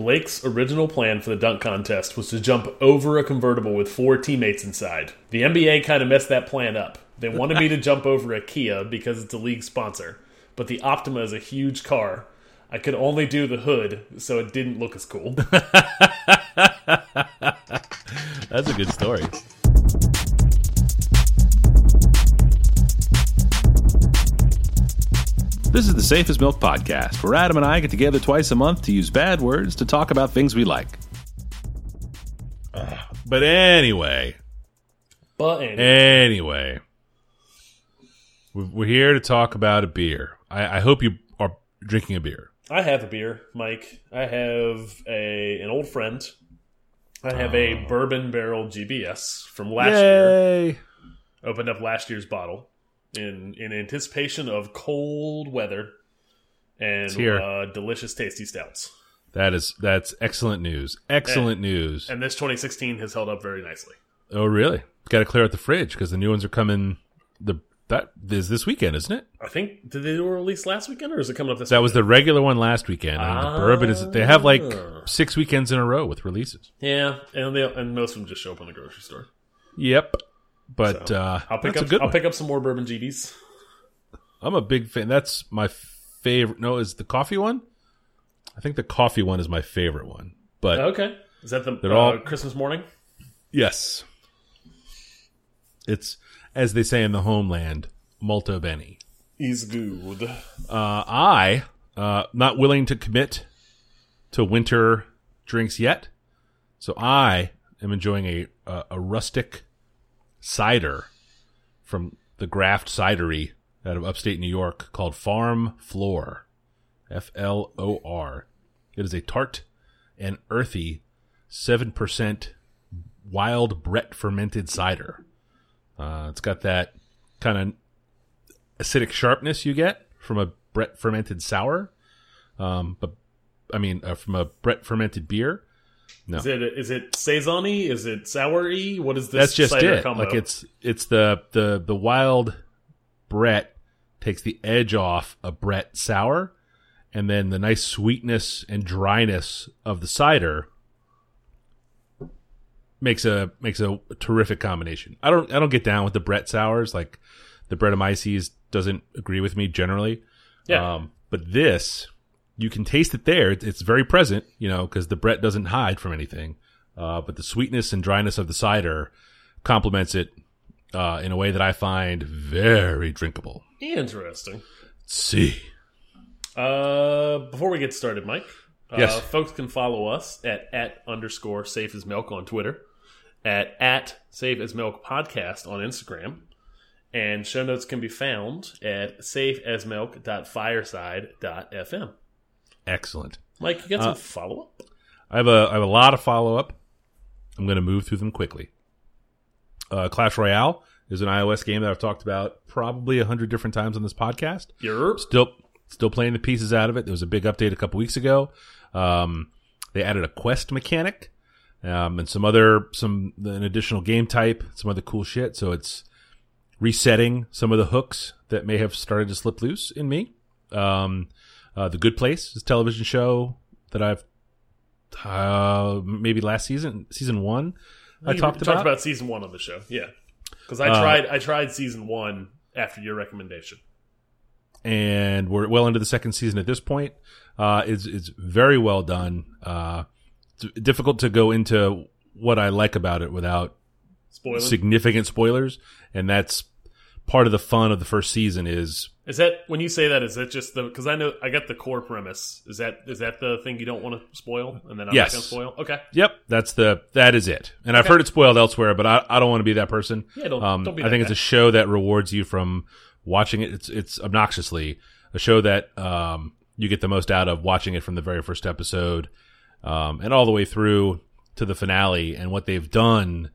Blake's original plan for the dunk contest was to jump over a convertible with four teammates inside. The NBA kind of messed that plan up. They wanted me to jump over a Kia because it's a league sponsor, but the Optima is a huge car. I could only do the hood, so it didn't look as cool. That's a good story. This is the Safe as Milk Podcast, where Adam and I get together twice a month to use bad words to talk about things we like. Uh, but anyway, But anyway, anyway, we- we're here to talk about a beer. I, I hope you are drinking a beer. I have a beer, Mike. I have a an old friend. I have a bourbon barrel GBS from last year. Opened up last year's bottle in in anticipation of cold weather and here. uh, delicious, tasty stouts. That is that's excellent news. Excellent news. And this 2016 has held up very nicely. Oh, really? Got to clear out the fridge because the new ones are coming. The that is this weekend, isn't it? I think did they do a release last weekend or is it coming up this? That was the regular one last weekend. And the bourbon is. They have like Ah. six weekends in a row with releases. yeah, and they, and most of them just show up in the grocery store. Yep. But So, uh, I'll pick up. I'll one. pick up some more bourbon GBs. I'm a big fan. That's my favorite. No, is the coffee one? I think the coffee one is my favorite one. But Okay, is that the They're uh, all- Christmas morning? yes, it's as they say in the homeland, molto bene. Is good. Uh, I uh, not willing to commit to winter drinks yet, so I am enjoying a a, a rustic cider from the Graft Cidery out of upstate New York called Farm Flor, F L O R. It is a tart and earthy seven percent wild Brett fermented cider. Uh, it's got that kind of acidic sharpness you get from a Brett fermented sour, um, but I mean uh, from a Brett fermented beer. No, Is it is it saison-y? Is it sour-y? What is this? that's just cider it. Combo? Like it's it's the the the wild Brett takes the edge off a Brett sour, and then the nice sweetness and dryness of the cider makes a makes a terrific combination. I don't I don't get down with the Brett sours like the Brettanomyces doesn't agree with me generally. yeah. Um, but this, you can taste it there. It's, very present, you know, because the Brett doesn't hide from anything. Uh, but the sweetness and dryness of the cider complements it uh, in a way that I find very drinkable. Interesting. Let's See, Uh, before we get started, Mike, uh, Yes. folks can follow us at at underscore safe as milk on Twitter, at at safe as milk podcast on Instagram, and show notes can be found at safeasmilk.fireside.fm. excellent. Mike, you got some follow up? I have a I have a lot of follow up. I'm going to move through them quickly. Uh, Clash Royale is an iOS game that I've talked about probably a hundred different times on this podcast. Yerp. still still playing the pieces out of it. There was a big update a couple weeks ago. Um, they added a quest mechanic um, and some other some an additional game type, some other cool shit. So it's resetting some of the hooks that may have started to slip loose in me. Um, uh, the Good Place is a television show that I've uh, maybe last season, season one, I You talked about. season one on the show, yeah. Because I Uh, tried, I tried season one after your recommendation. and we're well into the second season at this point. Uh, it's it's very well done. Uh, it's difficult to go into what I like about it without Spoiler. significant spoilers, and that's part of the fun of the first season. Is Is that when you say that? Is that just the? Because I know I got the core premise. Is that is that the thing you don't want to spoil? And then I'm Yes. not going to spoil. Okay. yep, that's the that is it. And I've heard it spoiled elsewhere, but I, I don't want to be that person. Yeah, don't- um, don't be I think guy. it's a show that rewards you from watching it. It's it's obnoxiously a show that um, you get the most out of watching it from the very first episode um, and all the way through to the finale and what they've done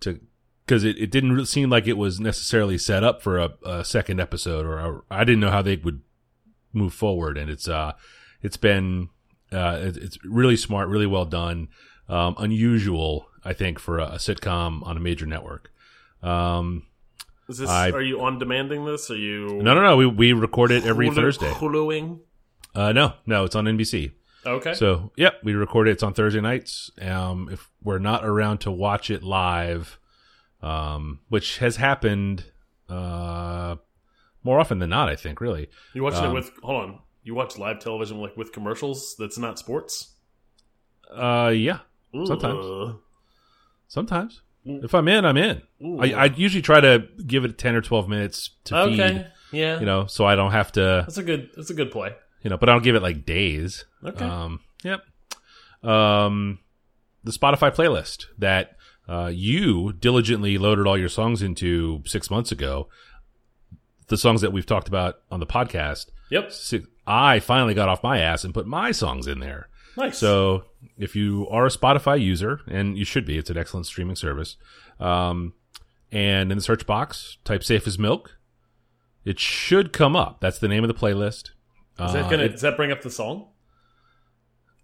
to because it, it didn't really seem like it was necessarily set up for a, a second episode or a, I didn't know how they would move forward and it's uh it's been uh it, it's really smart really well done um unusual I think for a, a sitcom on a major network um Is this? I- are you on demanding this? Are you? no no no we we record it every Hulu- Thursday Huluing. uh no no it's on NBC Okay. So, yep, we record it. It's on Thursday nights. Um, if we're not around to watch it live, um, which has happened uh, more often than not, I think. Really, you watching um, it with? Hold on. You watch live television like with commercials that's not sports? uh, yeah, Sometimes. Sometimes. Mm. If I'm in, I'm in. I, I usually try to give it ten or twelve minutes to okay. feed, Yeah. you know, so I don't have to, that's a good. That's a good play. you know, but I don't give it like days. Okay. Um, yep. Um, the Spotify playlist that uh, you diligently loaded all your songs into six months ago. The songs that we've talked about on the podcast. yep. Six, I finally got off my ass and put my songs in there. Nice. So if you are a Spotify user, and you should be, it's an excellent streaming service. Um, and in the search box, type "safe as milk." It should come up. That's the name of the playlist. is that Uh, gonna? it- does that bring up the song?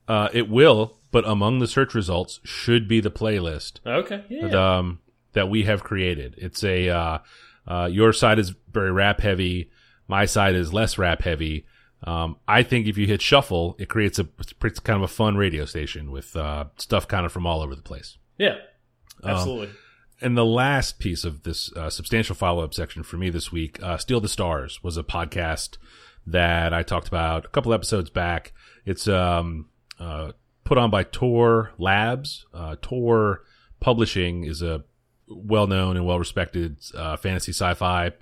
Uh, it will, but among the search results should be the playlist Okay. Yeah. that, um, that we have created. It's a uh, uh, your side is very rap heavy, my side is less rap heavy. Um, I think if you hit shuffle, it creates a it's kind of a fun radio station with uh, stuff kind of from all over the place. yeah. Um, Absolutely. And the last piece of this uh, substantial follow up section for me this week, uh, Steal the Stars, was a podcast that I talked about a couple episodes back. It's um, uh, put on by Tor Labs. Uh, Tor Publishing is a well known and well respected uh, fantasy sci fi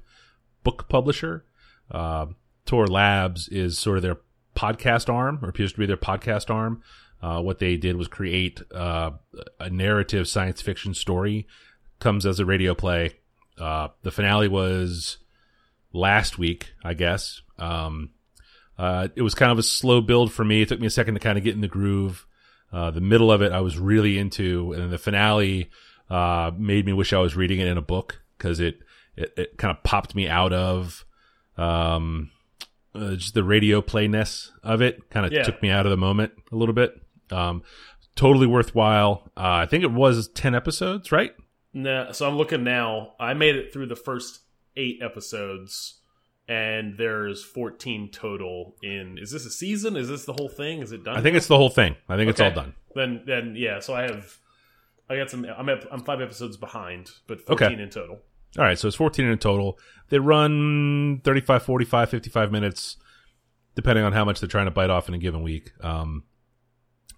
book publisher. Uh, Tor Labs is sort of their podcast arm, or appears to be their podcast arm. Uh, what they did was create uh, a narrative science fiction story comes as a radio play. Uh, the finale was last week, I guess. Um, uh, it was kind of a slow build for me. It took me a second to kind of get in the groove. Uh, the middle of it, I was really into, and the finale uh, made me wish I was reading it in a book because it, it it kind of popped me out of um, uh, just the radio playness of it. Kind of Yeah. took me out of the moment a little bit. Um, totally worthwhile. Uh, I think it was ten episodes, right? Nah, so I'm looking now. I made it through the first eight episodes, and there's 14 total. In is this a season? Is this the whole thing? Is it done? I think it's the whole thing. I think it's all done. then. Then yeah. So I have. I got some. I'm at, I'm five episodes behind, but 14 Okay. in total. All right, so it's 14 in total. They run 35, 45, 55 minutes, depending on how much they're trying to bite off in a given week. Um,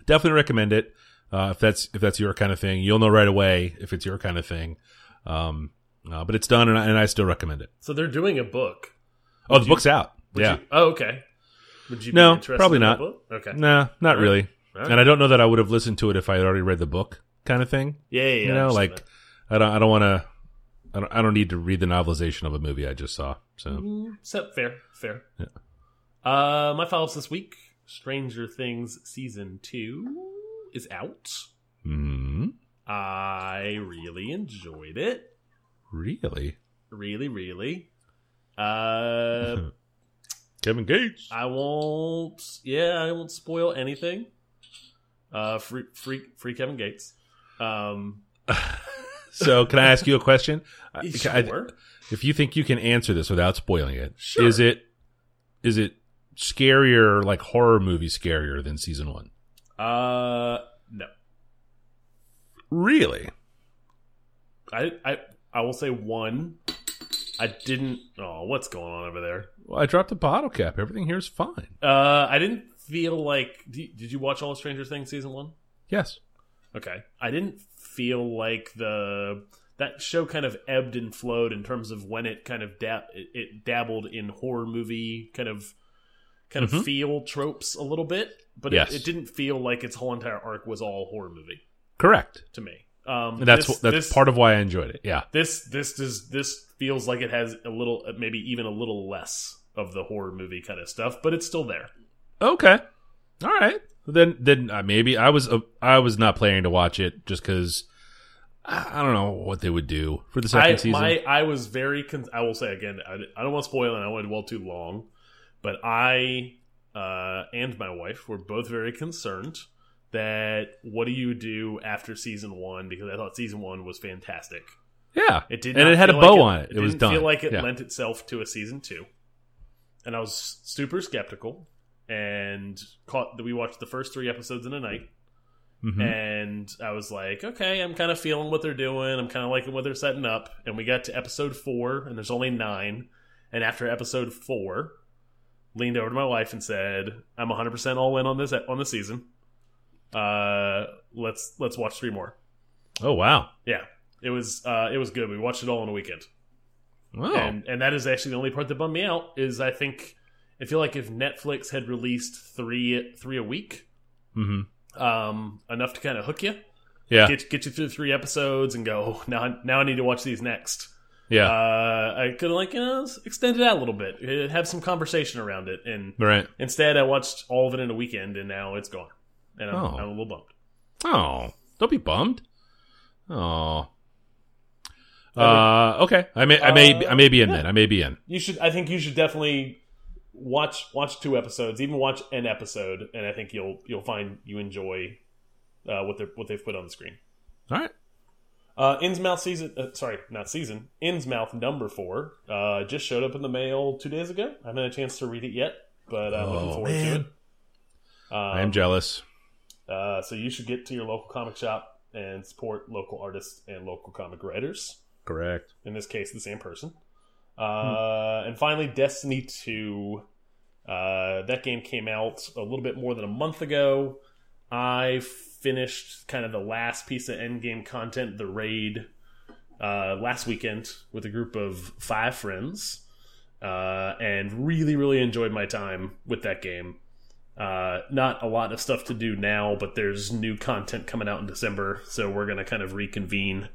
definitely recommend it uh, if that's if that's your kind of thing. You'll know right away if it's your kind of thing. Um, uh, but it's done, and I, and I still recommend it. So they're doing a book. Oh, the you- book's out. Yeah, you- oh, okay. Would you? No, be interested probably in not. book? Okay. nah, not right. really. All right. And I don't know that I would have listened to it if I had already read the book, kind of thing. Yeah, yeah. yeah, you I know, understand like I don't, I don't want to. I don't, I don't need to read the novelization of a movie I just saw. So Mm, so, fair, fair. Yeah. Uh, my follow-ups this week: Stranger Things season two is out. hmm I really enjoyed it. really, Really, really. Uh, Kevin Gates. I won't. Yeah, I won't spoil anything. Uh, free, free, free Kevin Gates. Um, So, can I ask you a question? I- I- if you think you can answer this without spoiling it, Sure. is it is it scarier, like horror movie scarier than season one? Uh, no. Really? I, I, I will say one. I didn't. Oh, what's going on over there? Well, I dropped the bottle cap. Everything here is fine. Uh, I didn't feel like. Did you watch all of Stranger Things season one? Yes. Okay, I didn't feel like the that show kind of ebbed and flowed in terms of when it kind of dab it, dabbled in horror movie kind of kind Mhm. of feel tropes a little bit, but Yes. it, it didn't feel like its whole entire arc was all horror movie Correct. to me. Um, And that's this- that's this- part of why I enjoyed it. Yeah. this this does this feels like it has a little maybe even a little less of the horror movie kind of stuff, but it's still there. Okay. All right. Then then uh, maybe I was uh, I was not planning to watch it just because I, I don't know what they would do for the second I season. my I was very con I will say again I, I don't want to spoil it. I want to dwell too long, but I uh, and my wife were both very concerned that what do you do after season one because I thought season one was fantastic. yeah. It did, And it had a bow like on it. It was didn't Feel like it Yeah. lent itself to a season two, and I was super skeptical. and caught that we watched the first three episodes in a night. Mhm. And I was like, okay, I'm kind of feeling what they're doing. I'm kind of liking what they're setting up. And we got to episode four, and there's only nine. And after episode four, leaned over to my wife and said, "I'm 100% all in on this on the season. Uh, let's let's watch three more." Oh wow. Yeah, it was uh, it was good. We watched it all in a weekend, Oh. and and that is actually the only part that bummed me out. Is I think I feel like if Netflix had released three three a week, hmm um, enough to kind of hook you, Yeah. get get you through three episodes, and go "Oh, now now I need to watch these next. yeah. Uh, I could like you know extend it out a little bit, uh, have some conversation around it, and right. instead I watched all of it in a weekend, and now it's gone, and I'm, Oh. I'm a little bummed. Oh, don't be bummed. Oh. Uh, okay. I may, I may, I may be in then. I may be in. You should. I think you should definitely watch watch two episodes, even watch an episode, and I think you'll you'll find you enjoy uh, what they what they've put on the screen. All right. Uh, Innsmouth season, uh, sorry, not season. Innsmouth number four uh, just showed up in the mail two days ago. I haven't had a chance to read it yet, but I'm looking Oh, forward to it. Um, I am jealous. Uh, so you should get to your local comic shop and support local artists and local comic writers. Correct. In this case, the same person. Uh, And finally, Destiny 2. Uh, that game came out a little bit more than a month ago. I finished kind of the last piece of endgame content, the raid, uh, last weekend with a group of five friends, uh, and really, really enjoyed my time with that game. Uh, not a lot of stuff to do now, but there's new content coming out in December, so we're gonna kind of reconvene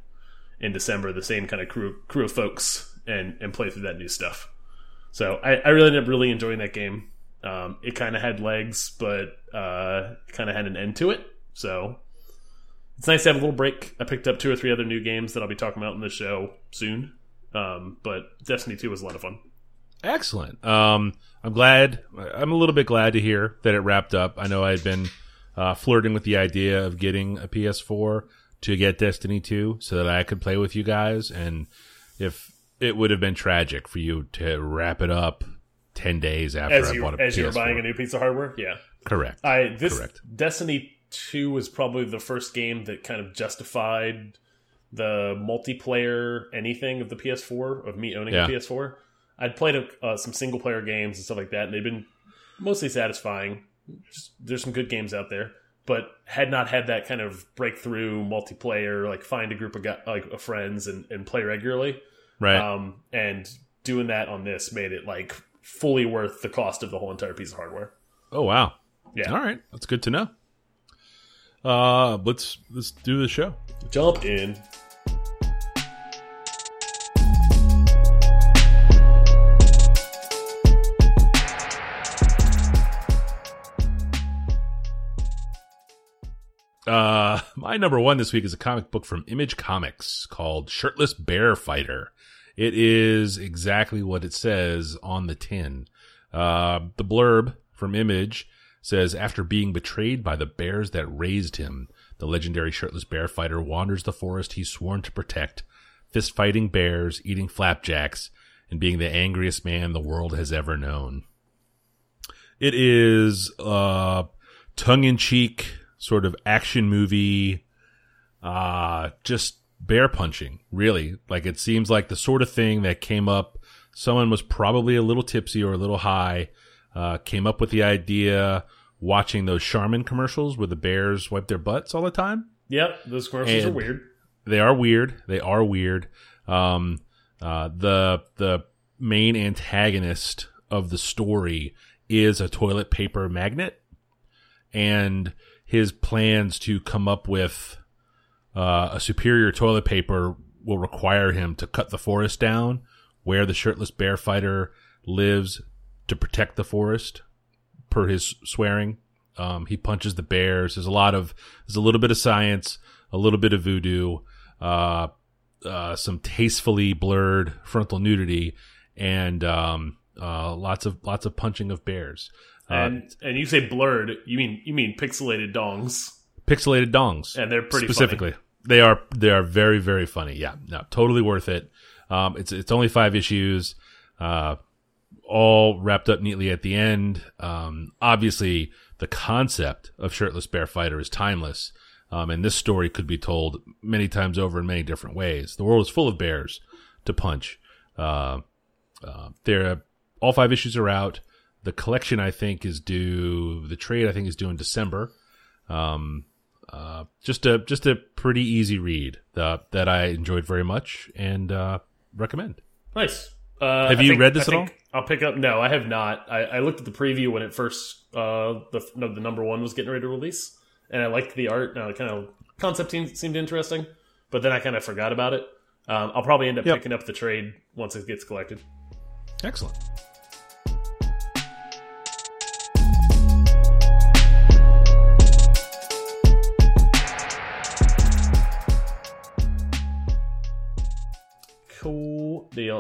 in December, the same kind of crew crew of folks, and and play through that new stuff. So I, I really ended up really enjoying that game. Um, it kind of had legs, but uh, kind of had an end to it. So it's nice to have a little break. I picked up two or three other new games that I'll be talking about in the show soon. Um, but Destiny 2 was a lot of fun. Excellent. Um, I'm glad. I'm a little bit glad to hear that it wrapped up. I know I had been uh, flirting with the idea of getting a PS4 to get Destiny 2 so that I could play with you guys. And if it would have been tragic for you to wrap it up 10 days after As I you bought a as PS4. you're buying a new piece of hardware, yeah. Correct. I this Correct. Destiny two was probably the first game that kind of justified the multiplayer anything of the PS4 of me owning Yeah. a PS4. I'd played uh, some single player games and stuff like that, and they've been mostly satisfying. Just, there's some good games out there, but had not had that kind of breakthrough multiplayer, like find a group of like of friends and, and play regularly. right. Um, and doing that on this made it like fully worth the cost of the whole entire piece of hardware. oh, wow. Yeah. All right. That's good to know. Uh, let's let's do the show. Jump in. Uh, my number one this week is a comic book from Image Comics called Shirtless Bear Fighter. It is exactly what it says on the tin. Uh, the blurb from Image says, after being betrayed by the bears that raised him, the legendary shirtless bear fighter wanders the forest he's sworn to protect, fist fighting bears, eating flapjacks, and being the angriest man the world has ever known. It is, uh, tongue in cheek sort of action movie, uh, just bear punching, really. Like it seems like the sort of thing that came up. Someone was probably a little tipsy or a little high, uh, came up with the idea watching those Charmin commercials where the bears wipe their butts all the time. Yep, those commercials are weird. They are weird. They are weird. Um, uh, the the main antagonist of the story is a toilet paper magnet, and his plans to come up with uh, a superior toilet paper will require him to cut the forest down where the shirtless bear fighter lives to protect the forest per his swearing. Um, he punches the bears. There's a lot of, there's a little bit of science, a little bit of voodoo, uh, uh, some tastefully blurred frontal nudity, and um, uh, lots of lots of punching of bears. Uh, And and you say blurred, you mean you mean pixelated dongs, pixelated dongs, and they're pretty specifically. They are they are very very funny. Yeah, no, totally worth it. Um, it's it's only five issues. Uh, all wrapped up neatly at the end. Um, obviously, the concept of shirtless bear fighter is timeless, um, and this story could be told many times over in many different ways. The world is full of bears to punch. Uh, uh, there, all five issues are out. The collection, I think, is due. The trade, I think, is due in December. Um, uh, just a just a pretty easy read uh, that I enjoyed very much and uh, recommend. Nice. Uh, Have I you think- read this I at all? I'll pick up. No, I have not. I, I looked at the preview when it first uh, the no, the number one was getting ready to release, and I liked the art. Now, kind of concept seemed, seemed interesting, but then I kind of forgot about it. Um, I'll probably end up Yep. picking up the trade once it gets collected. Excellent.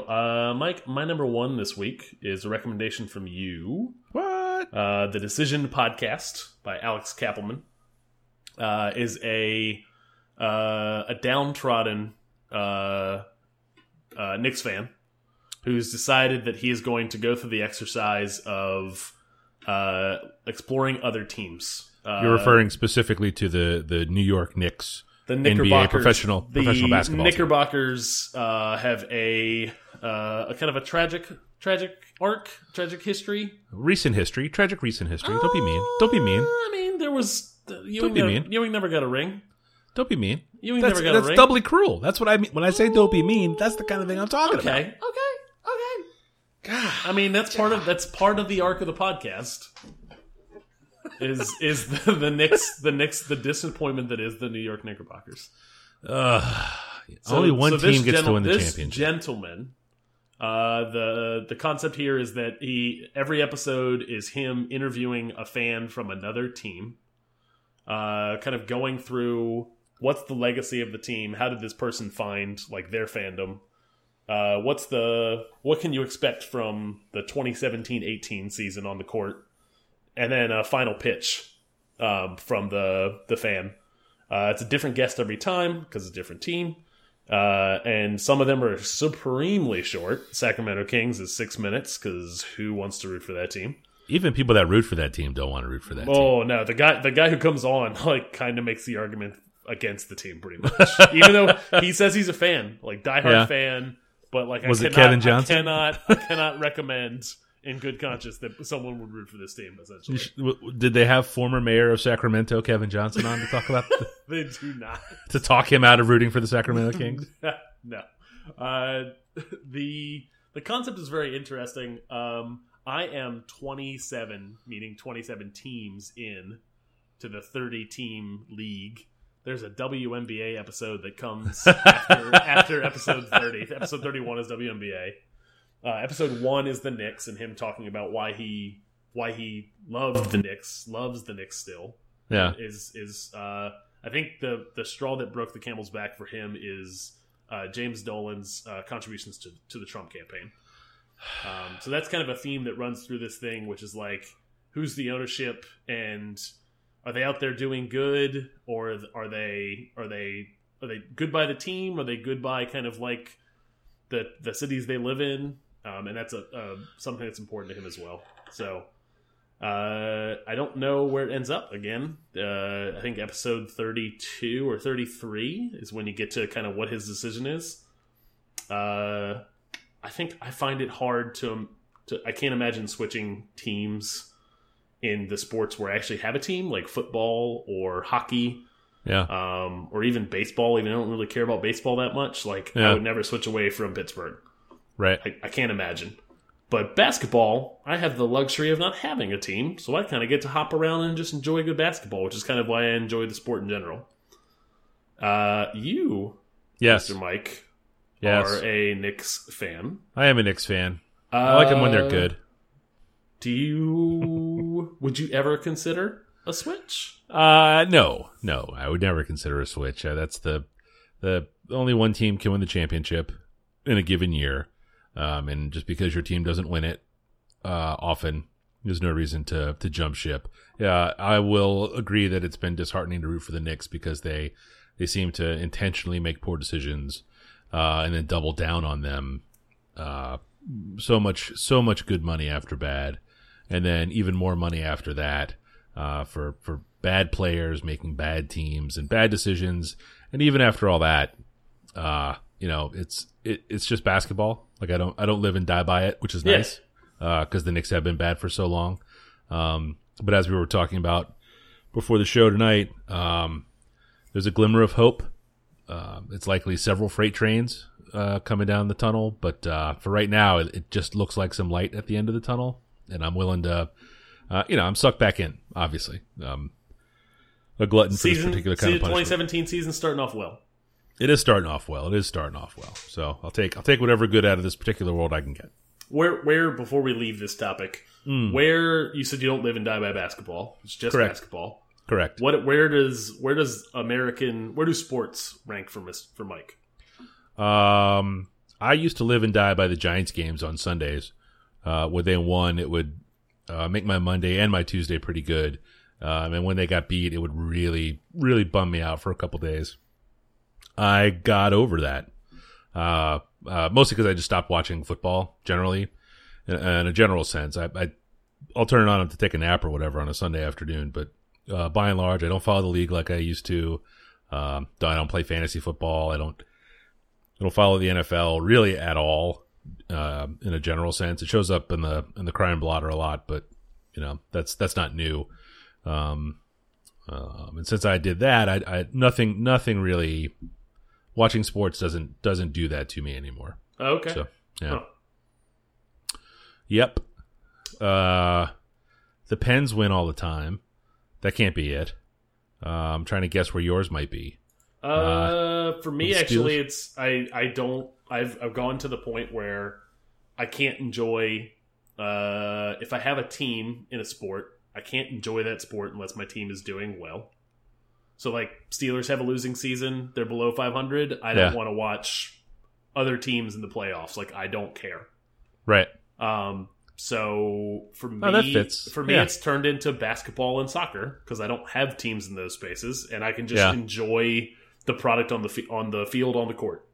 Uh, Mike, my number one this week is a recommendation from you. What? Uh, the Decision podcast by Alex Kappelman uh, is a uh, a downtrodden uh, uh, Knicks fan who's decided that he is going to go through the exercise of uh, exploring other teams. Uh, You're referring specifically to the the New York Knicks. the NBA Knickerbockers, professional- the professional basketball. Knickerbockers uh, have a uh, a kind of a tragic tragic arc, tragic history. Recent history, tragic recent history. Don't be mean. Don't be mean. Uh, I mean, there was uh, Ewing. be never, mean. Ewing never got a ring. Don't be mean. Ewing That's, never got that's a ring. doubly cruel. That's what I mean when I say don't be mean. That's the kind of thing I'm talking okay, about. okay, okay. okay. God, I mean that's part of that's part of the arc of the podcast. Is is the, the Knicks the Knicks the disappointment that is the New York Knickerbockers? Ugh. So- Only one so team gets to win the this championship. Gentleman, uh, the the concept here is that he every episode is him interviewing a fan from another team, uh, kind of going through what's the legacy of the team, how did this person find like their fandom, uh, what's the what can you expect from the 2017-18 season on the court, and then a final pitch um, from the the fan. Uh, it's a different guest every time because it's a different team. Uh, and some of them are supremely short. Sacramento Kings is six minutes because who wants to root for that team? Even people that root for that team don't want to root for that team. Oh no, the guy the guy who comes on like kind of makes the argument against the team pretty much. Even though he says he's a fan, like diehard Yeah. fan, but like Was I it cannot, Kevin Johnson? I cannot I cannot recommend in good conscience that someone would root for this team. Essentially, Did they have former mayor of Sacramento, Kevin Johnson, on to talk about they do not. to talk him out of rooting for the Sacramento Kings? no. Uh, the the concept is very interesting. Um, I am 27, meaning 27 teams in to the 30 team league. There's a WNBA episode that comes after, after episode 30. Episode 31 is WNBA. Uh, episode one is the Knicks and him talking about why he why he loved the Knicks, loves the Knicks still Yeah, is is uh, I think the the straw that broke the camel's back for him is uh, James Dolan's uh, contributions to to the Trump campaign. Um, so that's kind of a theme that runs through this thing, which is like who's the ownership and are they out there doing good or are they are they are they good by the team? Are they good by kind of like the the cities they live in? Um, and that's a, a something that's important to him as well. So uh, I don't know where it ends up again. Uh, I think episode 32 or 33 is when you get to kind of what his decision is. Uh, I think I find it hard to, to. I can't imagine switching teams in the sports where I actually have a team, like football or hockey, yeah. um, or even baseball. Even I don't really care about baseball that much. Like Yeah. I would never switch away from Pittsburgh. Right. I, I can't imagine. But basketball, I have the luxury of not having a team, so I kind of get to hop around and just enjoy good basketball, which is kind of why I enjoy the sport in general. Uh, you, Yes. Mr. Mike, Yes. are a Knicks fan. I am a Knicks fan. I like them when they're Uh, good. Do you? would you ever consider a switch? Uh, no, no, I would never consider a switch. Uh, that's the the only one team can win the championship in a given year, um, and just because your team doesn't win it uh, often, there's no reason to to jump ship. Yeah, I will agree that it's been disheartening to root for the Knicks because they they seem to intentionally make poor decisions uh, and then double down on them uh, so much so much good money after bad, and then even more money after that uh, for for bad players making bad teams and bad decisions, and even after all that, uh, you know, it's it, it's just basketball. Like I don't I don't live and die by it, which is nice because the Knicks have been bad for so long. Um, but as we were talking about before the show tonight, um, there's a glimmer of hope. Uh, it's likely several freight trains uh, coming down the tunnel, but uh, for right now, it, it just looks like some light at the end of the tunnel, and I'm willing to, uh, you know, I'm sucked back in. Obviously, um, a glutton for this Season, particular kind season of punishment. 2017 season starting off well. It is starting off well. It is starting off well. So I'll take I'll take whatever good out of this particular world I can get. Where, where before we leave this topic, where you said you don't live and die by basketball, it's just. Correct. basketball. Correct. What, where does, where does American, where do sports rank for Miss for Mike? Um, I used to live and die by the Giants games on Sundays. Uh, when they won, it would uh, make my Monday and my Tuesday pretty good. Um, and when they got beat, it would really, really bum me out for a couple days. I got over that. Uh, uh, mostly because I just stopped watching football generally, in, in a general sense. I, I, I'll turn it on to take a nap or whatever on a Sunday afternoon, but uh, by and large, I don't follow the league like I used to. Um, I don't play fantasy football. I don't I don't follow the NFL really at all uh, in a general sense. It shows up in the in the crime blotter a lot, but you know that's that's not new. Um, um, and since I did that, I, I nothing nothing really watching sports doesn't doesn't do that to me anymore. Oh, okay. So yeah, Huh. yep. Uh, the Pens win all the time. That can't be it. Uh, I'm trying to guess where yours might be. Uh, for me, actually, Steelers? it's I I don't I've I've gone to the point where I can't enjoy uh if I have a team in a sport, I can't enjoy that sport unless my team is doing well. So like Steelers have a losing season, they're below 500. I don't Yeah. want to watch other teams in the playoffs. Like I don't care. Right. Um, so for me, Oh, for me, Yeah. it's turned into basketball and soccer because I don't have teams in those spaces, and I can just Yeah. enjoy the product on the on the field on the court.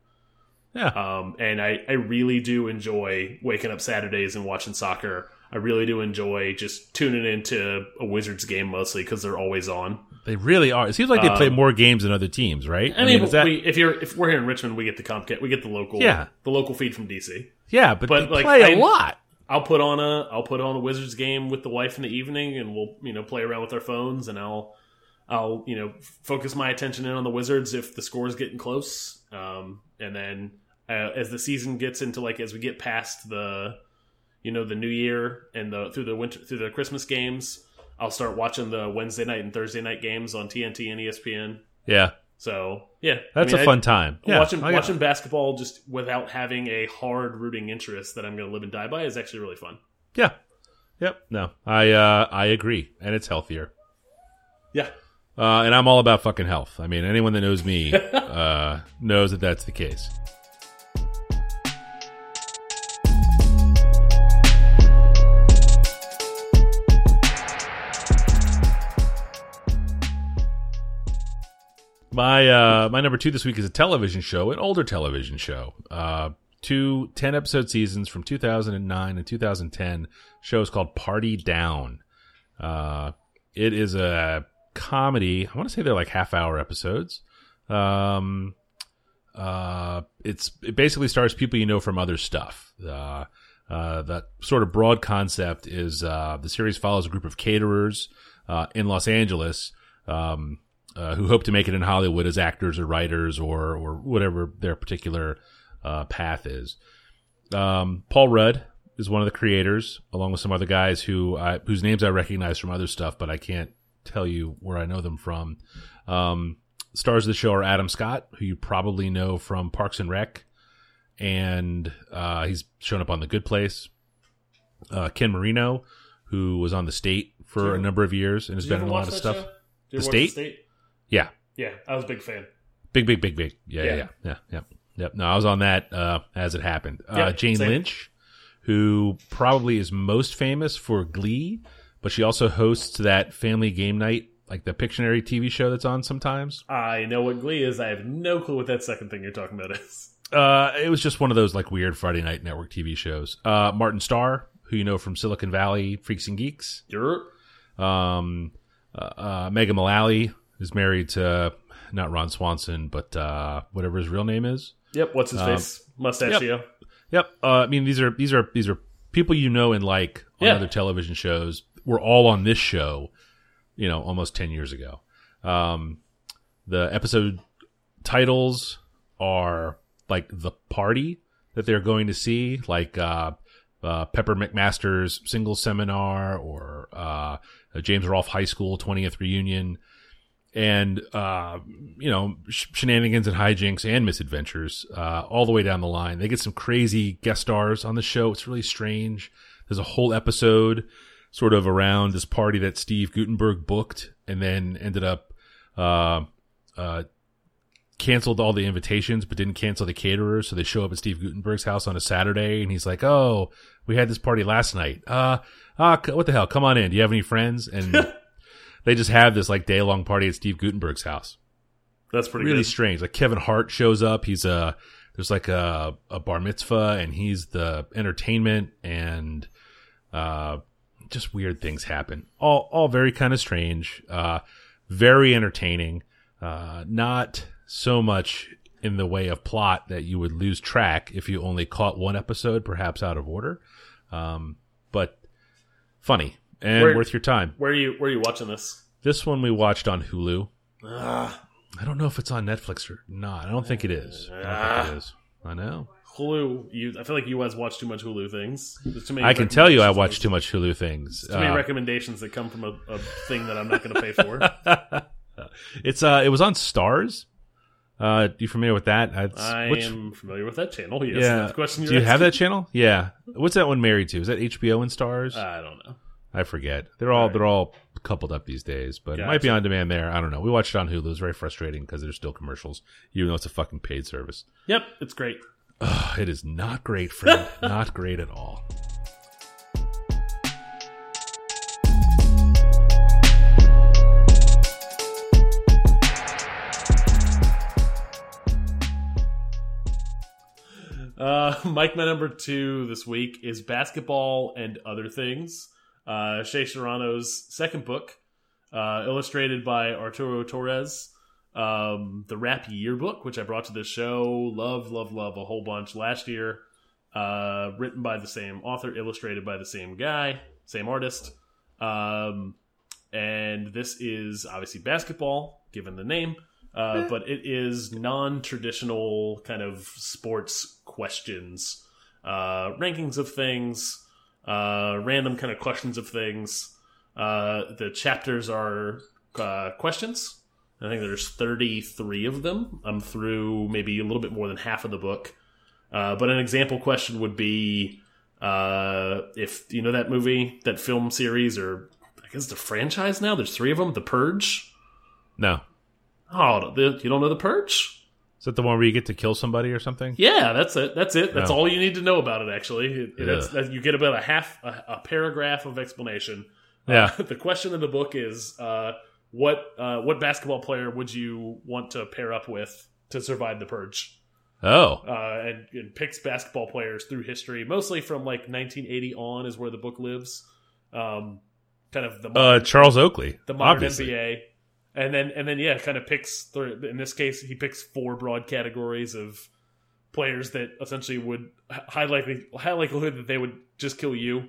Yeah. Um, and I, I really do enjoy waking up Saturdays and watching soccer. I really do enjoy just tuning into a Wizards game mostly because they're always on. They really are. It seems like they play Um, more games than other teams, right? I mean, is that we, if you're if we're here in Richmond, we get the Comcast, we get the local, Yeah. the local feed from DC. yeah, but, but, they like, play a I- lot. I'll put on a I'll put on a Wizards game with the wife in the evening, and we'll you know play around with our phones, and I'll I'll you know focus my attention in on the Wizards if the score is getting close, um, and then uh, as the season gets into like as we get past the you know the New Year and the through the winter through the Christmas games, I'll start watching the Wednesday night and Thursday night games on TNT and ESPN. Yeah, So yeah, that's I mean, a I- fun time. Yeah, watching watching basketball just without having a hard rooting interest that I'm going to live and die by is actually really fun. Yeah, yep. No, I uh, I agree, and it's healthier. Yeah. Uh, and I'm all about fucking health. I mean, anyone that knows me uh, knows that that's the case. My uh, my number two this week is a television show, an older television show. Uh, two 10 episode seasons from 2009 and 2010. Show is called Party Down. Uh, it is a comedy. I want to say they're like half hour episodes. Um, uh, it's it basically stars people you know from other stuff. Uh, uh, that sort of broad concept is uh, the series follows a group of caterers uh, in Los Angeles um, uh, who hope to make it in Hollywood as actors or writers or or whatever their particular uh, path is. Um, Paul Rudd is one of the creators, along with some other guys who I, whose names I recognize from other stuff, but I can't tell you where I know them from. Um, stars of the show are Adam Scott, who you probably know from Parks and Rec, and uh, he's shown up on The Good Place. Uh, Ken Marino, who was on The State for a number of years and has been in a lot of stuff. Did you The State? Yeah, Yeah, I was a big fan. big, big, big, big. Yeah, yeah, Yeah. yeah, yeah, yeah. Yep. No, I was on that uh, as it happened. Uh, Yeah, Jane same. Lynch, who probably is most famous for Glee, but she also hosts that Family Game Night, like the Pictionary TV show that's on sometimes. I know what Glee is. I have no clue what that second thing you're talking about is. uh, it was just one of those like weird Friday night network TV shows. Uh, Martin Starr, who you know from Silicon Valley, Freaks and Geeks. You're Um, uh, uh, Megan Mullally is married to not Ron Swanson, but uh, whatever his real name is. yep. What's his face? Mustachio. Yep. Uh, I mean, these are these are these are people you know and like on Yeah. other television shows. We're all on this show, you know, almost ten years ago. Um, the episode titles are like the party that they're going to see, like uh, uh, Pepper McMaster's single seminar or uh, James Rolfe High School 20th reunion. And, uh, you know, sh shenanigans and hijinks and misadventures, uh, all the way down the line. They get some crazy guest stars on the show. It's really strange. There's a whole episode sort of around this party that Steve Guttenberg booked and then ended up, uh, uh, canceled all the invitations but didn't cancel the caterers so they show up at steve guttenberg's house on a saturday and he's like oh we had this party last night uh uh what the hell come on in do you have any friends and they just have this like day long party at steve guttenberg's house. That's pretty really good. strange. Like kevin hart shows up. He's a there's like a, a bar mitzvah and he's the entertainment and uh just weird things happen. All all very kind of strange. Uh very entertaining. Uh not so much in the way of plot that you would lose track if you only caught one episode perhaps out of order. Um but funny and Where- worth your time Where are you? Where are you watching this? this one we watched on hulu Ah, I don't know if it's on Netflix or not. I don't think it is. I don't think it is. I know. Hulu. You. I feel like you guys watch too much Hulu things. There's too many. I can tell you I watch too much Hulu things. Too many Uh, recommendations that come from a, a thing that I'm not going to pay for. it's uh, it was on Starz. Uh, you familiar with that? It's- I which- am familiar with that channel. Yes, yeah. Do you have that channel? Yeah. What's that one married to? Is that HBO and Starz? I don't know. I forget. They're all Right. they're all coupled up these days, but it might be on demand there. I don't know. We watched it on Hulu. It was very frustrating because there's still commercials, even though it's a fucking paid service. Yep, it's great. Ugh, it is not great, friend. not great at all. Uh, Mike, my number two this week is basketball and other things. Uh, Shea Serrano's second book, uh, illustrated by Arturo Torres. Um, the Rap Yearbook, which I brought to this show, love, love, love a whole bunch last year. Uh, written by the same author, illustrated by the same guy, same artist. Um, and this is obviously basketball, given the name, uh, but it is non-traditional kind of sports questions, uh, rankings of things, uh, random kind of questions of things. Uh, the chapters are uh, questions. I think there's 33 of them. I'm through maybe a little bit more than half of the book. Uh, but an example question would be uh, if you know that movie, that film series, or I guess the franchise now. There's three of them. The Purge. No. Oh, the, you don't know the Purge? Is that the one where you get to kill somebody or something? Yeah, that's it. That's it. That's No. all you need to know about it. Actually, it, Yeah. that's, that, you get about a half a, a paragraph of explanation. Yeah. Uh, the question in the book is uh, what uh, what basketball player would you want to pair up with to survive the Purge? Oh. uh, and, and picks basketball players through history, mostly from like 1980 on is where the book lives. Um, kind of the Uh, modern, Charles Oakley. the modern obviously. NBA, and then and then yeah, kind of picks. th- In this case, he picks four broad categories of players that essentially would high likely high likelihood that they would just kill you.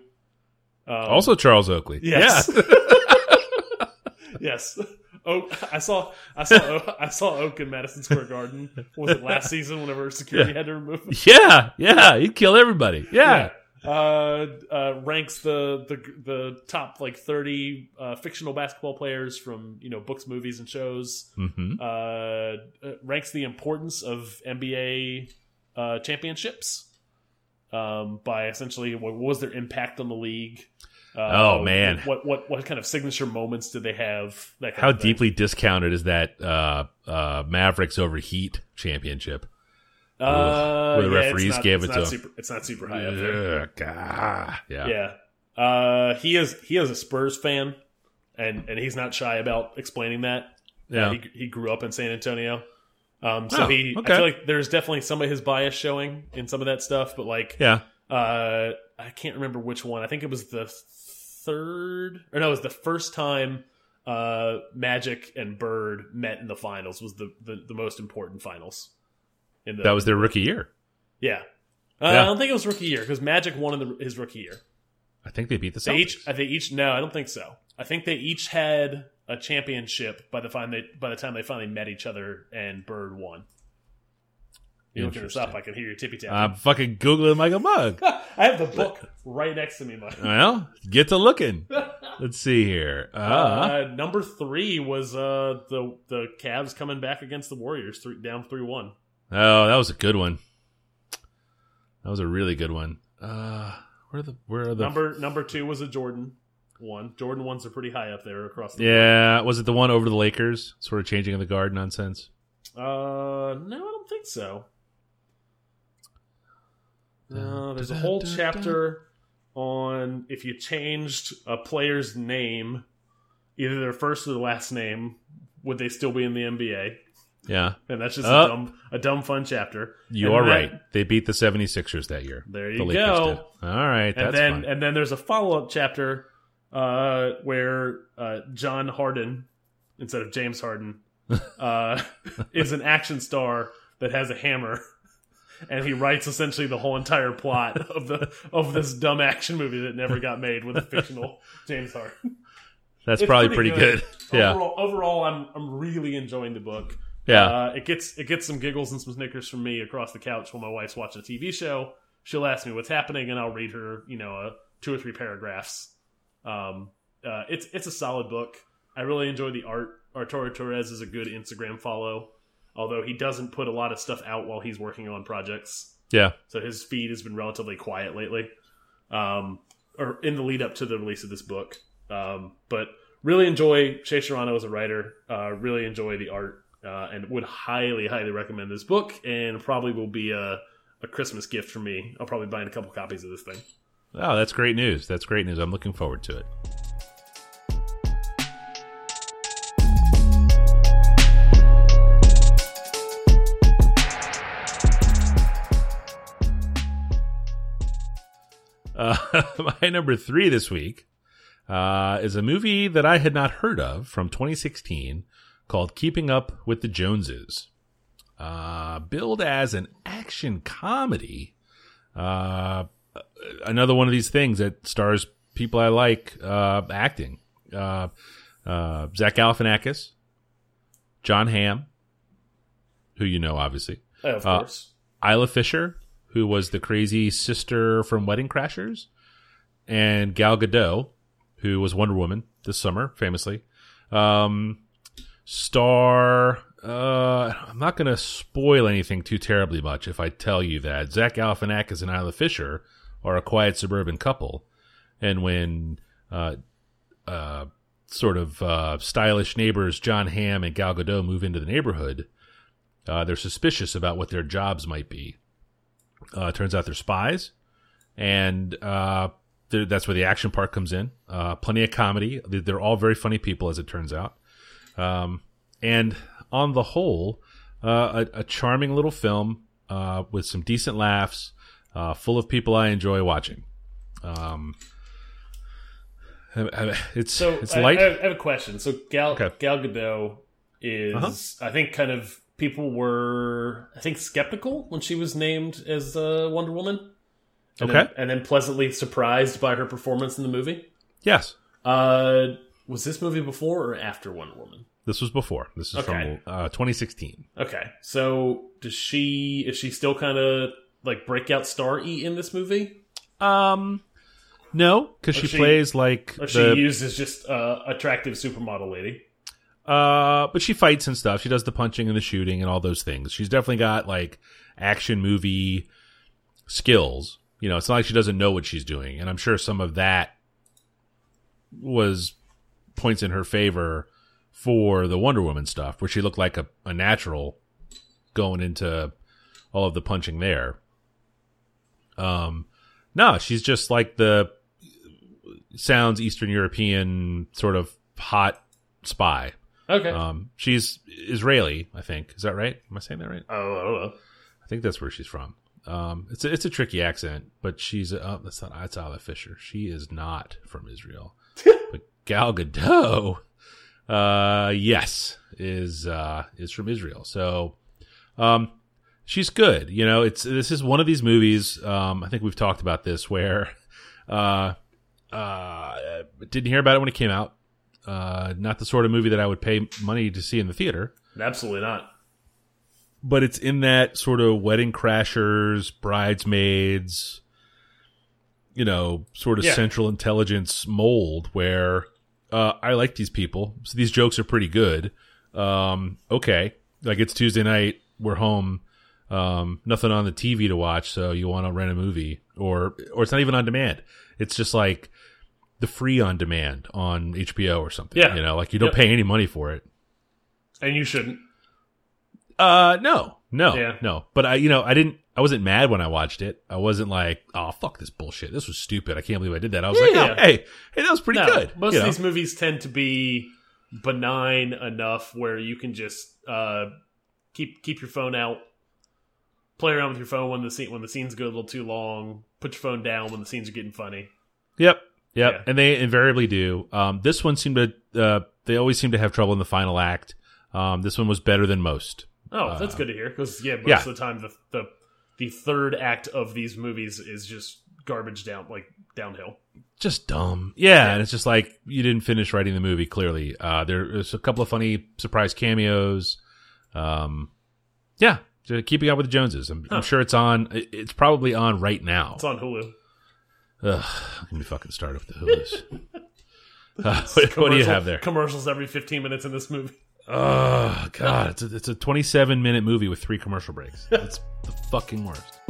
Um, Also Charles Oakley. Yes. Yeah. yes. Oak. I saw. I saw. I saw Oak in Madison Square Garden. Was it last season? Whenever security had to remove. him? yeah. Yeah. He'd kill everybody. Yeah. Uh, uh, ranks the, the the top like thirty uh, fictional basketball players from you know books, movies, and shows. hmm Uh, uh, ranks the importance of NBA uh, championships um, by essentially what was their impact on the league. Uh, Oh, man. what what what kind of signature moments did they have? That How deeply discounted is that uh, uh, Mavericks over Heat championship? Uh, Where the yeah, referees not- gave it to super, It's not super high up there. God. Yeah. Yeah. Uh, he is he is a Spurs fan, and and he's not shy about explaining that. Yeah. Uh, he he grew up in San Antonio. Um, so Oh, he, okay. I feel like there's definitely some of his bias showing in some of that stuff, but like, Yeah. uh, I can't remember which one. I think it was the third, or no, it was the first time uh, Magic and Bird met in the finals. Was the the, the most important finals. In the, That was their rookie year. yeah. Uh, Yeah. I don't think it was rookie year because Magic won in the, his rookie year. I think they beat the They Celtics. each, I think each. No, I don't think so. I think they each had a championship by the time they by the time they finally met each other, and Bird won. You looking this up? I can hear your tippy tap. I'm fucking googling like a mug. I have the book right next to me, Mike. well, get to looking. Let's see here. Uh, Uh, number three was uh, the the Cavs coming back against the Warriors, three, down three one. Oh, that was a good one. That was a really good one. Uh, where are the where are the Number number two was a Jordan one. Jordan ones are pretty high up there across the. Yeah, was it the one over the Lakers? Sort of changing of the guard nonsense. Uh, no, I don't think so. No, there's a whole chapter on if you changed a player's name, either their first or their last name, would they still be in the NBA? Yeah, And that's just Oh. a dumb, a dumb fun chapter. you And are that- right. They beat the 76ers that year. There you Lakers go. did. All right, and then fine. and then there's a follow up chapter uh, where uh, John Harden instead of James Harden uh, is an action star that has a hammer, and he writes essentially the whole entire plot of the of this dumb action movie that never got made with a fictional James Harden. That's It's probably pretty, good. yeah, Overall, overall, I'm I'm really enjoying the book. Yeah. Uh, it gets it gets some giggles and some snickers from me across the couch while my wife's watching a TV show. She'll ask me what's happening, and I'll read her, you know, uh, two or three paragraphs. Um, uh, it's it's a solid book. I really enjoy the art. Arturo Torres is a good Instagram follow, although he doesn't put a lot of stuff out while he's working on projects. yeah. So his feed has been relatively quiet lately, um, or in the lead up to the release of this book. Um, but really enjoy Shea Serrano as a writer. Uh, really enjoy the art, uh, and would highly, highly recommend this book. And probably will be a, a Christmas gift for me. I'll probably buy a couple copies of this thing. Oh, that's great news. That's great news. I'm looking forward to it. Uh, my number three this week uh, is a movie that I had not heard of from 2016 called Keeping Up with the Joneses. Uh, billed as an action comedy. Uh, another one of these things that stars people I like uh, acting. Uh, uh, Zach Galifianakis, Jon Hamm, who you know obviously, Uh, of Uh, course. Isla Fisher, who was the crazy sister from Wedding Crashers, and Gal Gadot, who was Wonder Woman this summer, famously. Um, star. Uh, I'm not going to spoil anything too terribly much if I tell you that Zach Galifianakis and Isla Fisher are a quiet suburban couple, and when uh, uh, sort of uh, stylish neighbors Jon Hamm and Gal Gadot move into the neighborhood, uh, they're suspicious about what their jobs might be. Uh, turns out they're spies, and uh, that's where the action part comes in. Uh, plenty of comedy. They're all very funny people, as it turns out. Um, and on the whole, uh, a, a charming little film uh, with some decent laughs, uh, full of people I enjoy watching. Um, it's So it's I, light. I have I have a question. So Gal Okay. Gal Gadot is, Uh-huh. I think, kind of people were, I think, skeptical when she was named as uh, Wonder Woman. And Okay. then, and then pleasantly surprised by her performance in the movie. yes, Uh, was this movie before or after Wonder Woman? this was before. This is Okay. from uh, 2016. Okay, so does she? Is she still kind of like breakout star e in this movie? Um, no, because she, she- plays like she the, used as just uh, attractive supermodel lady? uh, but she fights and stuff. She does the punching and the shooting and all those things. She's definitely got like action movie skills. You know, it's not like she doesn't know what she's doing, and I'm sure some of that was points in her favor for the Wonder Woman stuff, where she looked like a, a natural going into all of the punching there. Um, no, she's just like the sounds Eastern European sort of hot spy. Okay. Um, she's Israeli, I think. Is that right? Am I saying that right? oh, I don't know. I think that's where she's from. Um, it's a, it's a tricky accent, but she's oh, that's not that's Isla Fisher. She is not from Israel, but Gal Gadot, uh, yes, is uh, is from Israel. So, um, she's good. You know, it's this is one of these movies. Um, I think we've talked about this where, uh, uh, didn't hear about it when it came out. Uh, not the sort of movie that I would pay money to see in the theater Absolutely not. but it's in that sort of wedding crashers, bridesmaids, you know, sort of Yeah. central intelligence mold where uh, I like these people. So these jokes are pretty good. Um, okay. Like it's Tuesday night, we're home, um, nothing on the TV to watch, so you want to rent a movie or or it's not even on demand. It's just like the free on demand on HBO or something. Yeah. You know, like you don't Yep. pay any money for it. And you shouldn't. Uh, no, no, Yeah. no. But I, you know, I didn't. I wasn't mad when I watched it. I wasn't like, oh fuck this bullshit. This was stupid. I can't believe I did that. I was like, Yeah. oh, hey, hey, that was pretty No, good. Most you of know? these movies tend to be benign enough where you can just uh, keep keep your phone out, play around with your phone when the scene when the scenes go a little too long. Put your phone down when the scenes are getting funny. Yep, yep. Yeah. And they invariably do. Um, this one seemed to. Uh, they always seem to have trouble in the final act. Um, this one was better than most. Oh, that's good to hear because yeah, most Uh, yeah. of the time the, the the third act of these movies is just garbage down like downhill. Just dumb. Yeah, and it's just like you didn't finish writing the movie. Clearly, uh, there's a couple of funny surprise cameos. Um, yeah, just keeping up with the Joneses. I'm, I'm sure it's on. It's probably on right now. It's on Hulu. Ugh, let me fucking start with the Hulu's. Uh, what, what do you have there? Commercials every fifteen minutes in this movie. Oh god, it's a, it's a 27 minute movie with three commercial breaks. It's the fucking worst.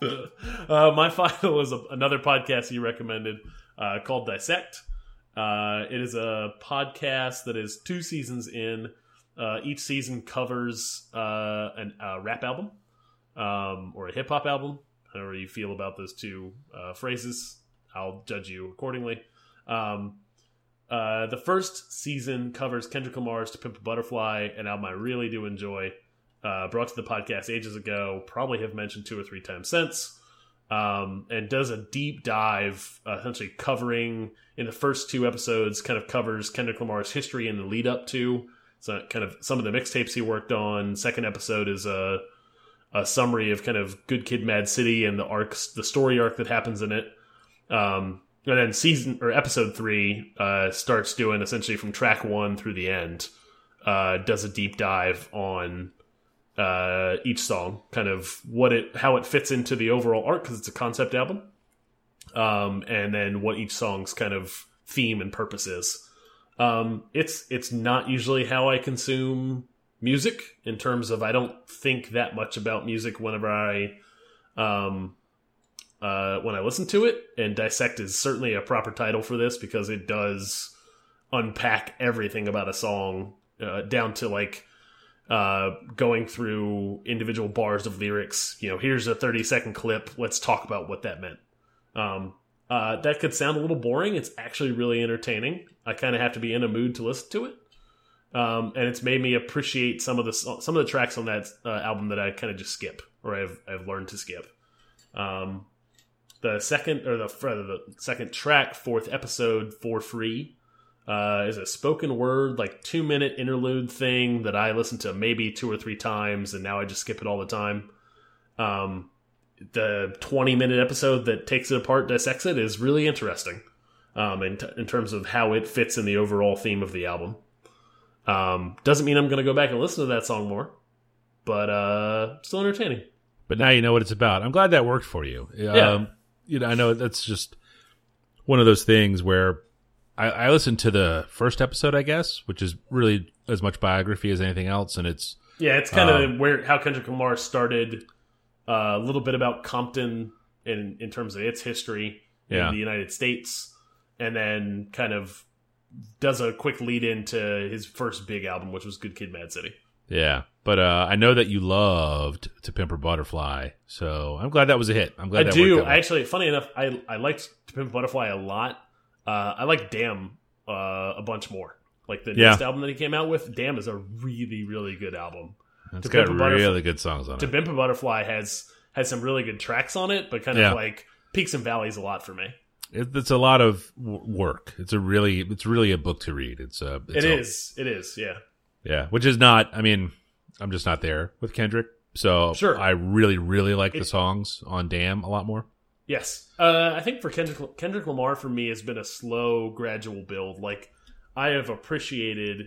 Uh, my final is a, another podcast you recommended uh, called Dissect. Uh, it is a podcast that is two seasons in. Uh, each season covers uh, an- a rap album um, or a hip hop album. However you feel about those two uh, phrases, I'll judge you accordingly. Um, uh, the first season covers Kendrick Lamar's "To Pimp a Butterfly," an album I really do enjoy. Uh, brought to the podcast ages ago, probably have mentioned two or three times since, um, and does a deep dive, uh, essentially covering in the first two episodes, kind of covers Kendrick Lamar's history and the lead up to, so kind of some of the mixtapes he worked on. Second episode is a a summary of kind of Good Kid, Mad City, and the arcs, the story arc that happens in it. Um, and then season or episode three uh, starts doing essentially from track one through the end. Uh, does a deep dive on uh, each song, kind of what it, how it fits into the overall arc because it's a concept album, um, and then what each song's kind of theme and purpose is. Um, it's it's not usually how I consume music in terms of I don't think that much about music whenever I um, uh, when I listen to it. And dissect is certainly a proper title for this because it does unpack everything about a song uh, down to like uh, going through individual bars of lyrics. You know, here's a 30 second clip. Let's talk about what that meant. Um, uh, that could sound a little boring. It's actually really entertaining. I kind of have to be in a mood to listen to it. Um, and it's made me appreciate some of the some of the tracks on that uh, album that I kind of just skip or I've I've learned to skip. Um, the second or the rather the second track, fourth episode for free, uh, is a spoken word like two minute interlude thing that I listened to maybe two or three times, and now I just skip it all the time. Um, the twenty minute episode that takes it apart, dissects it, is really interesting. Um, in, in terms of how it fits in the overall theme of the album. Um, doesn't mean I'm going to go back and listen to that song more, but uh, still entertaining. But now you know what it's about. I'm glad that worked for you. Yeah. Um, you know, I know that's just one of those things where I, I listened to the first episode, I guess, which is really as much biography as anything else, and it's Yeah, it's kind of Um, where how Kendrick Lamar started. Uh, a little bit about Compton in in terms of its history Yeah. in the United States, and then kind of does a quick lead into his first big album, which was Good Kid, Mad City. yeah, But uh, I know that you loved To Pimp a Butterfly, so I'm glad that was a hit. I'm glad I that do. out. I actually, funny enough, I I liked To Pimp a Butterfly a lot. Uh, I like Damn uh, a bunch more. Like the Yeah. newest album that he came out with, Damn is a really really good album. it's To got Pimp really good songs on To it. Pimp a Butterfly has has some really good tracks on it, but kind Yeah. of like peaks and valleys a lot for me. It, it's a lot of work. It's a really, it's really a book to read. It's a, it's It a- is. It is. Yeah. yeah. Which is not. I mean, I'm just not there with Kendrick, so Sure. I really, really like the songs on Damn a lot more. Yes. Uh, I think for Kendrick, Kendrick Lamar, for me, has been a slow, gradual build. Like, I have appreciated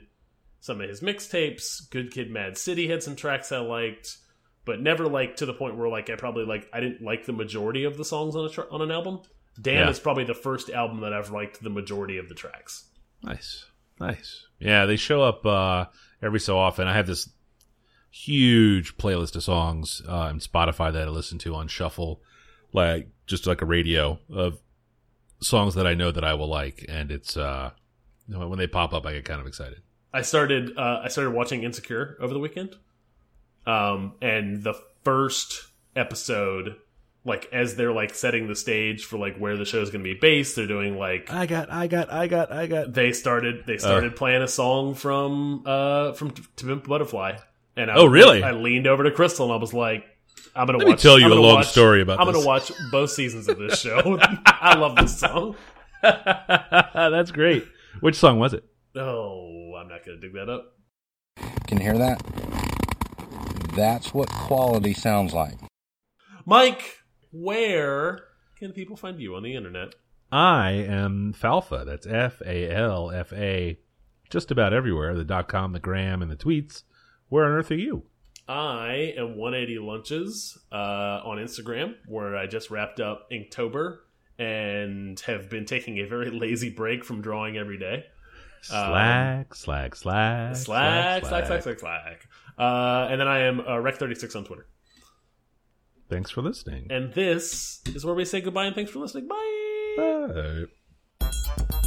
some of his mixtapes. Good Kid, Mad City had some tracks I liked, but never like to the point where like I probably like I didn't like the majority of the songs on a on an album. Damn Yeah. is probably the first album that I've liked the majority of the tracks. Nice, nice. Yeah, they show up uh, every so often. I have this huge playlist of songs uh, on Spotify that I listen to on shuffle, like just like a radio of songs that I know that I will like, and it's uh, when they pop up, I get kind of excited. I started uh, I started watching Insecure over the weekend, um, and the first episode, like as they're like setting the stage for like where the show's going to be based, they're doing like I got, I got, I got, I got. they started they started playing a song from uh from T- To Pimp Butterfly, and I, Oh, really? I leaned over to Crystal and I was like, I'm gonna Let me watch, tell you I'm a long watch- story about I'm this. gonna watch both seasons of this show. I love this song. That's great. Which song was it? Oh, I'm not gonna dig that up. Can you hear that? That's what quality sounds like. Mike, where can people find you on the internet? I am Falfa. That's F A L F A. Just about everywhere. The dot com, the gram, and the tweets. Where on earth are you? I am 180 Lunches uh, on Instagram, where I just wrapped up Inktober and have been taking a very lazy break from drawing every day. Slack, slack, slack, Slack, slack, slack, slack, slack. Uh, and then I am uh, Rec36 on Twitter. Thanks for listening. And this is where we say goodbye and thanks for listening. Bye. Bye.